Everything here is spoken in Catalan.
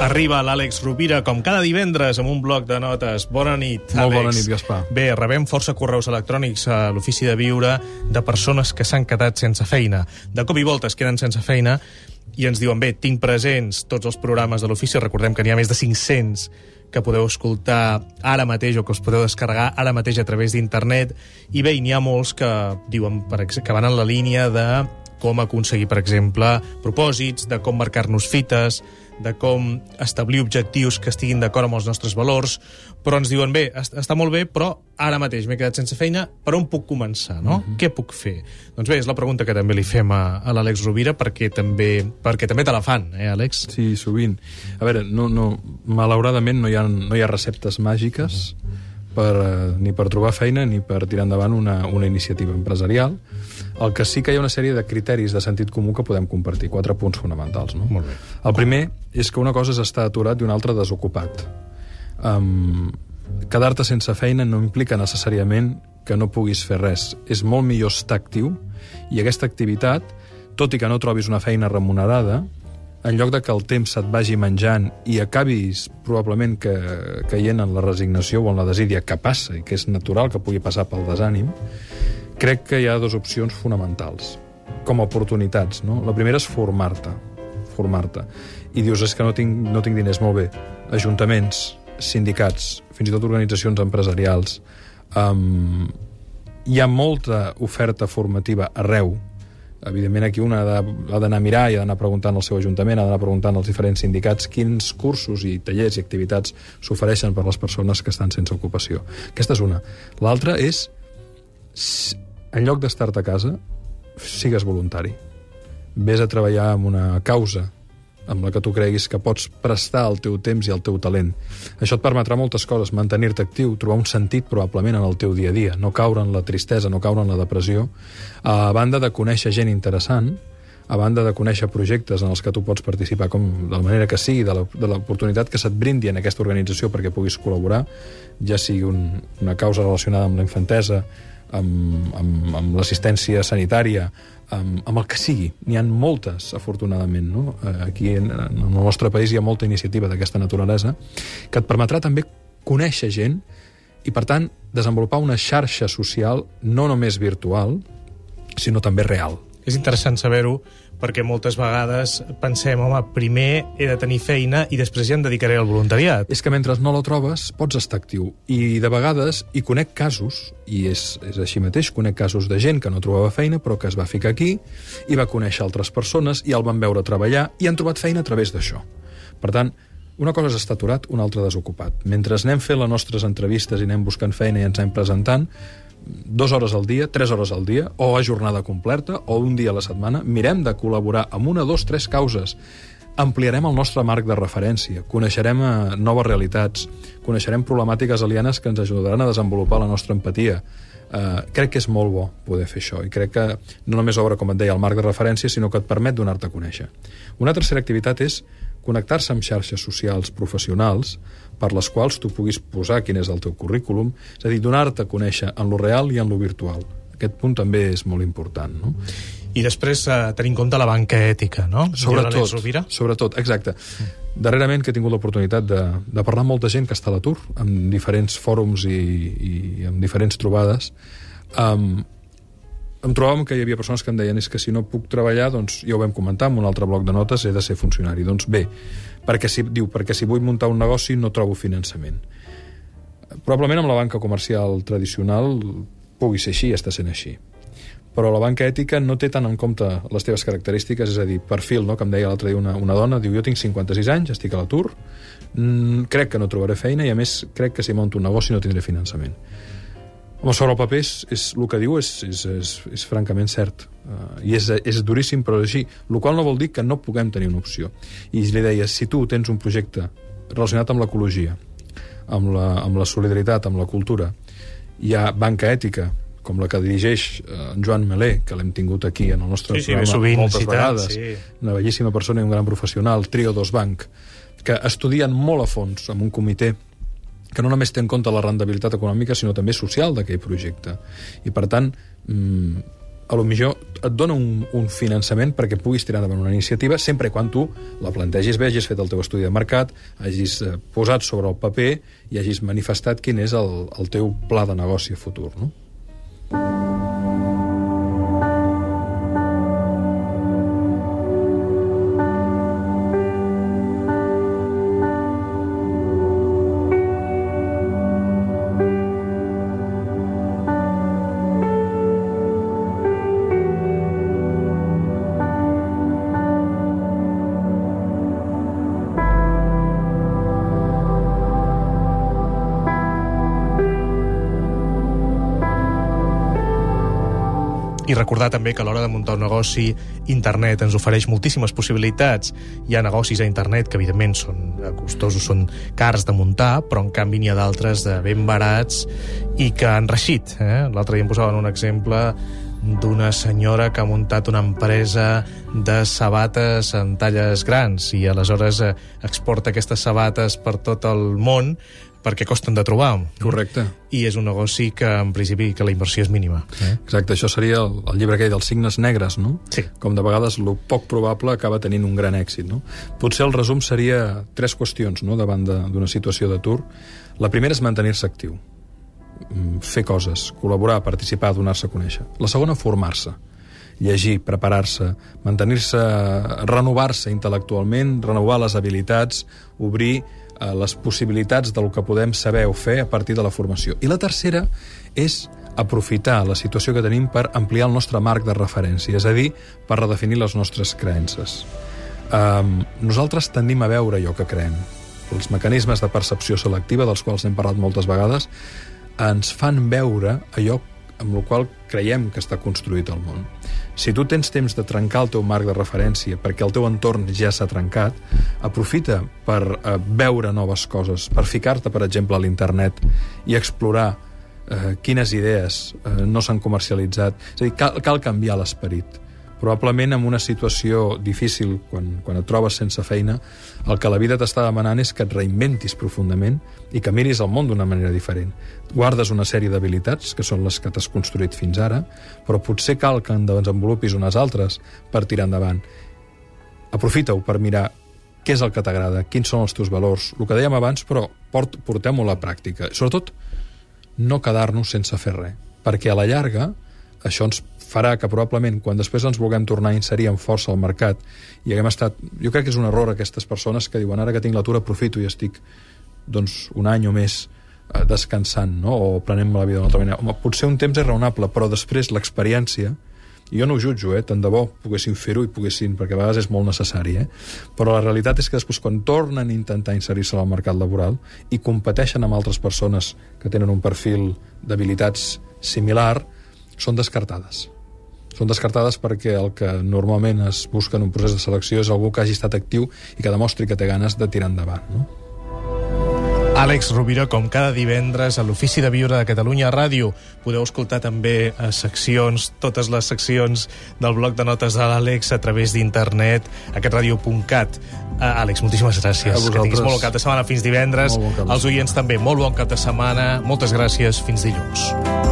Arriba l'Àlex Rovira, com cada divendres, amb un bloc de notes. Bona nit, Molt Àlex. bona nit, Gaspar. Bé, rebem força correus electrònics a l'Ofici de Viure de persones que s'han quedat sense feina. De cop i volta es queden sense feina i ens diuen, bé, tinc presents tots els programes de l'Ofici, recordem que n'hi ha més de 500 que podeu escoltar ara mateix o que us podeu descarregar ara mateix a través d'internet. I bé, n'hi ha molts que diuen per que van en la línia de com aconseguir, per exemple, propòsits, de com marcar-nos fites, de com establir objectius que estiguin d'acord amb els nostres valors, però ens diuen, bé, est- està molt bé, però ara mateix m'he quedat sense feina, per on puc començar, no? Què puc fer? Doncs bé, és la pregunta que també li fem a, a l'Àlex Rovira, perquè també, perquè també te la fan, eh, Àlex? Sí, sovint. A veure, no, no, malauradament no hi ha, no hi ha receptes màgiques per, eh, ni per trobar feina ni per tirar endavant una, una iniciativa empresarial. El que sí que hi ha una sèrie de criteris de sentit comú que podem compartir, quatre punts fonamentals. No? Molt bé. El primer és que una cosa és estar aturat i una altra desocupat. Um, Quedar-te sense feina no implica necessàriament que no puguis fer res. És molt millor estar actiu i aquesta activitat, tot i que no trobis una feina remunerada, en lloc de que el temps se't vagi menjant i acabis probablement que, caient en la resignació o en la desídia que passa i que és natural que pugui passar pel desànim, crec que hi ha dues opcions fonamentals, com a oportunitats. No? La primera és formar-te, formar-te. I dius, és que no tinc, no tinc diners, molt bé. Ajuntaments, sindicats, fins i tot organitzacions empresarials. Um, hi ha molta oferta formativa arreu. Evidentment, aquí una ha d'anar a mirar i ha d'anar preguntant al seu ajuntament, ha d'anar preguntant als diferents sindicats quins cursos i tallers i activitats s'ofereixen per a les persones que estan sense ocupació. Aquesta és una. L'altra és, en lloc d'estar-te a casa, sigues voluntari. Vés a treballar amb una causa amb la que tu creguis que pots prestar el teu temps i el teu talent. Això et permetrà moltes coses, mantenir-te actiu, trobar un sentit probablement en el teu dia a dia, no caure en la tristesa, no caure en la depressió, a banda de conèixer gent interessant, a banda de conèixer projectes en els que tu pots participar com de la manera que sigui, de l'oportunitat que se't brindi en aquesta organització perquè puguis col·laborar, ja sigui un, una causa relacionada amb la infantesa, amb, amb, amb l'assistència sanitària, amb, amb el que sigui. N'hi ha moltes, afortunadament. No? Eh, Aquí, en, en el nostre país, hi ha molta iniciativa d'aquesta naturalesa que et permetrà també conèixer gent i, per tant, desenvolupar una xarxa social no només virtual, sinó també real. És interessant saber-ho perquè moltes vegades pensem, home, primer he de tenir feina i després ja em dedicaré al voluntariat. És que mentre no la trobes, pots estar actiu. I de vegades hi conec casos, i és, és així mateix, conec casos de gent que no trobava feina però que es va ficar aquí i va conèixer altres persones i el van veure treballar i han trobat feina a través d'això. Per tant, una cosa és estar aturat, una altra desocupat. Mentre anem fent les nostres entrevistes i anem buscant feina i ens anem presentant, dues hores al dia, tres hores al dia, o a jornada completa, o un dia a la setmana, mirem de col·laborar amb una, dos, tres causes. Ampliarem el nostre marc de referència, coneixerem eh, noves realitats, coneixerem problemàtiques alienes que ens ajudaran a desenvolupar la nostra empatia. Uh, crec que és molt bo poder fer això i crec que no només obre, com et deia, el marc de referència, sinó que et permet donar-te a conèixer. Una tercera activitat és connectar-se amb xarxes socials professionals per les quals tu puguis posar quin és el teu currículum, és a dir, donar-te a conèixer en lo real i en lo virtual. Aquest punt també és molt important, no? I després eh, tenir en compte la banca ètica, no? Sobretot, sobretot, exacte. Darrerament que he tingut l'oportunitat de, de parlar amb molta gent que està a l'atur, en diferents fòrums i, i en diferents trobades, um, em trobàvem que hi havia persones que em deien és que si no puc treballar, doncs ja ho vam comentar en un altre bloc de notes, he de ser funcionari. Doncs bé, perquè si, diu, perquè si vull muntar un negoci no trobo finançament. Probablement amb la banca comercial tradicional pugui ser així, està sent així però la banca ètica no té tant en compte les teves característiques, és a dir, perfil, no? que em deia l'altre dia una, una dona, diu, jo tinc 56 anys, estic a l'atur, mm, crec que no trobaré feina i, a més, crec que si monto un negoci no tindré finançament. Home, sobre el paper, és, és, el que diu és, és, és, és francament cert. Uh, I és, és duríssim, però és així. El qual no vol dir que no puguem tenir una opció. I li deia, si tu tens un projecte relacionat amb l'ecologia, amb, la, amb la solidaritat, amb la cultura, hi ha banca ètica, com la que dirigeix eh, en Joan Melé, que l'hem tingut aquí en el nostre Sí, sí, programa sovint moltes citat, vegades, sí. una bellíssima persona i un gran professional, Trio Dos Bank, que estudien molt a fons amb un comitè que no només té en compte la rendibilitat econòmica, sinó també social d'aquell projecte. I, per tant, mm, a lo millor et dona un, un finançament perquè puguis tirar endavant una iniciativa sempre quan tu la plantegis bé, hagis fet el teu estudi de mercat, hagis eh, posat sobre el paper i hagis manifestat quin és el, el teu pla de negoci futur. No? Recordar també que a l'hora de muntar un negoci, internet ens ofereix moltíssimes possibilitats. Hi ha negocis a internet que, evidentment, són costosos, són cars de muntar, però en canvi n'hi ha d'altres de ben barats i que han reixit. Eh? L'altre dia em posaven un exemple d'una senyora que ha muntat una empresa de sabates en talles grans i aleshores eh, exporta aquestes sabates per tot el món perquè costen de trobar. Correcte. I és un negoci que, en principi, que la inversió és mínima. Eh? Exacte, això seria el, el llibre aquell dels signes negres, no? Sí. Com de vegades el poc probable acaba tenint un gran èxit, no? Potser el resum seria tres qüestions, no?, davant d'una situació d'atur. La primera és mantenir-se actiu, mm, fer coses, col·laborar, participar, donar-se a conèixer. La segona, formar-se llegir, preparar-se, mantenir-se, renovar-se intel·lectualment, renovar les habilitats, obrir les possibilitats del que podem saber o fer a partir de la formació. I la tercera és aprofitar la situació que tenim per ampliar el nostre marc de referència, és a dir, per redefinir les nostres creences. Um, nosaltres tendim a veure allò que creem. Els mecanismes de percepció selectiva, dels quals hem parlat moltes vegades, ens fan veure allò amb el qual creiem que està construït el món. Si tu tens temps de trencar el teu marc de referència perquè el teu entorn ja s'ha trencat, aprofita per eh, veure noves coses, per ficar-te, per exemple, a l'internet i explorar eh, quines idees eh, no s'han comercialitzat. És a dir, cal, cal canviar l'esperit probablement en una situació difícil, quan, quan et trobes sense feina, el que la vida t'està demanant és que et reinventis profundament i que miris el món d'una manera diferent. Guardes una sèrie d'habilitats, que són les que t'has construït fins ara, però potser cal que en desenvolupis unes altres per tirar endavant. Aprofita-ho per mirar què és el que t'agrada, quins són els teus valors, el que dèiem abans, però port, portem-ho a la pràctica. Sobretot, no quedar-nos sense fer res, perquè a la llarga això ens farà que probablement quan després ens vulguem tornar a inserir amb força al mercat i haguem estat... Jo crec que és un error aquestes persones que diuen ara que tinc l'atur aprofito i estic doncs, un any o més eh, descansant no? o prenent la vida d'una altra manera. Home, potser un temps és raonable, però després l'experiència i jo no ho jutjo, eh? tant de bo poguessin fer-ho i poguessin, perquè a vegades és molt necessari, eh? però la realitat és que després quan tornen a intentar inserir-se al mercat laboral i competeixen amb altres persones que tenen un perfil d'habilitats similar, són descartades són descartades perquè el que normalment es busca en un procés de selecció és algú que hagi estat actiu i que demostri que té ganes de tirar endavant. No? Àlex Rovira, com cada divendres a l'Ofici de Viure de Catalunya Ràdio. Podeu escoltar també a seccions, totes les seccions del bloc de notes de l'Àlex a través d'internet, aquest radio.cat. Uh, Àlex, moltíssimes gràcies. Que tinguis molt bon cap de setmana fins divendres. Bon Els oients també, molt bon cap de setmana. Moltes gràcies. Fins dilluns.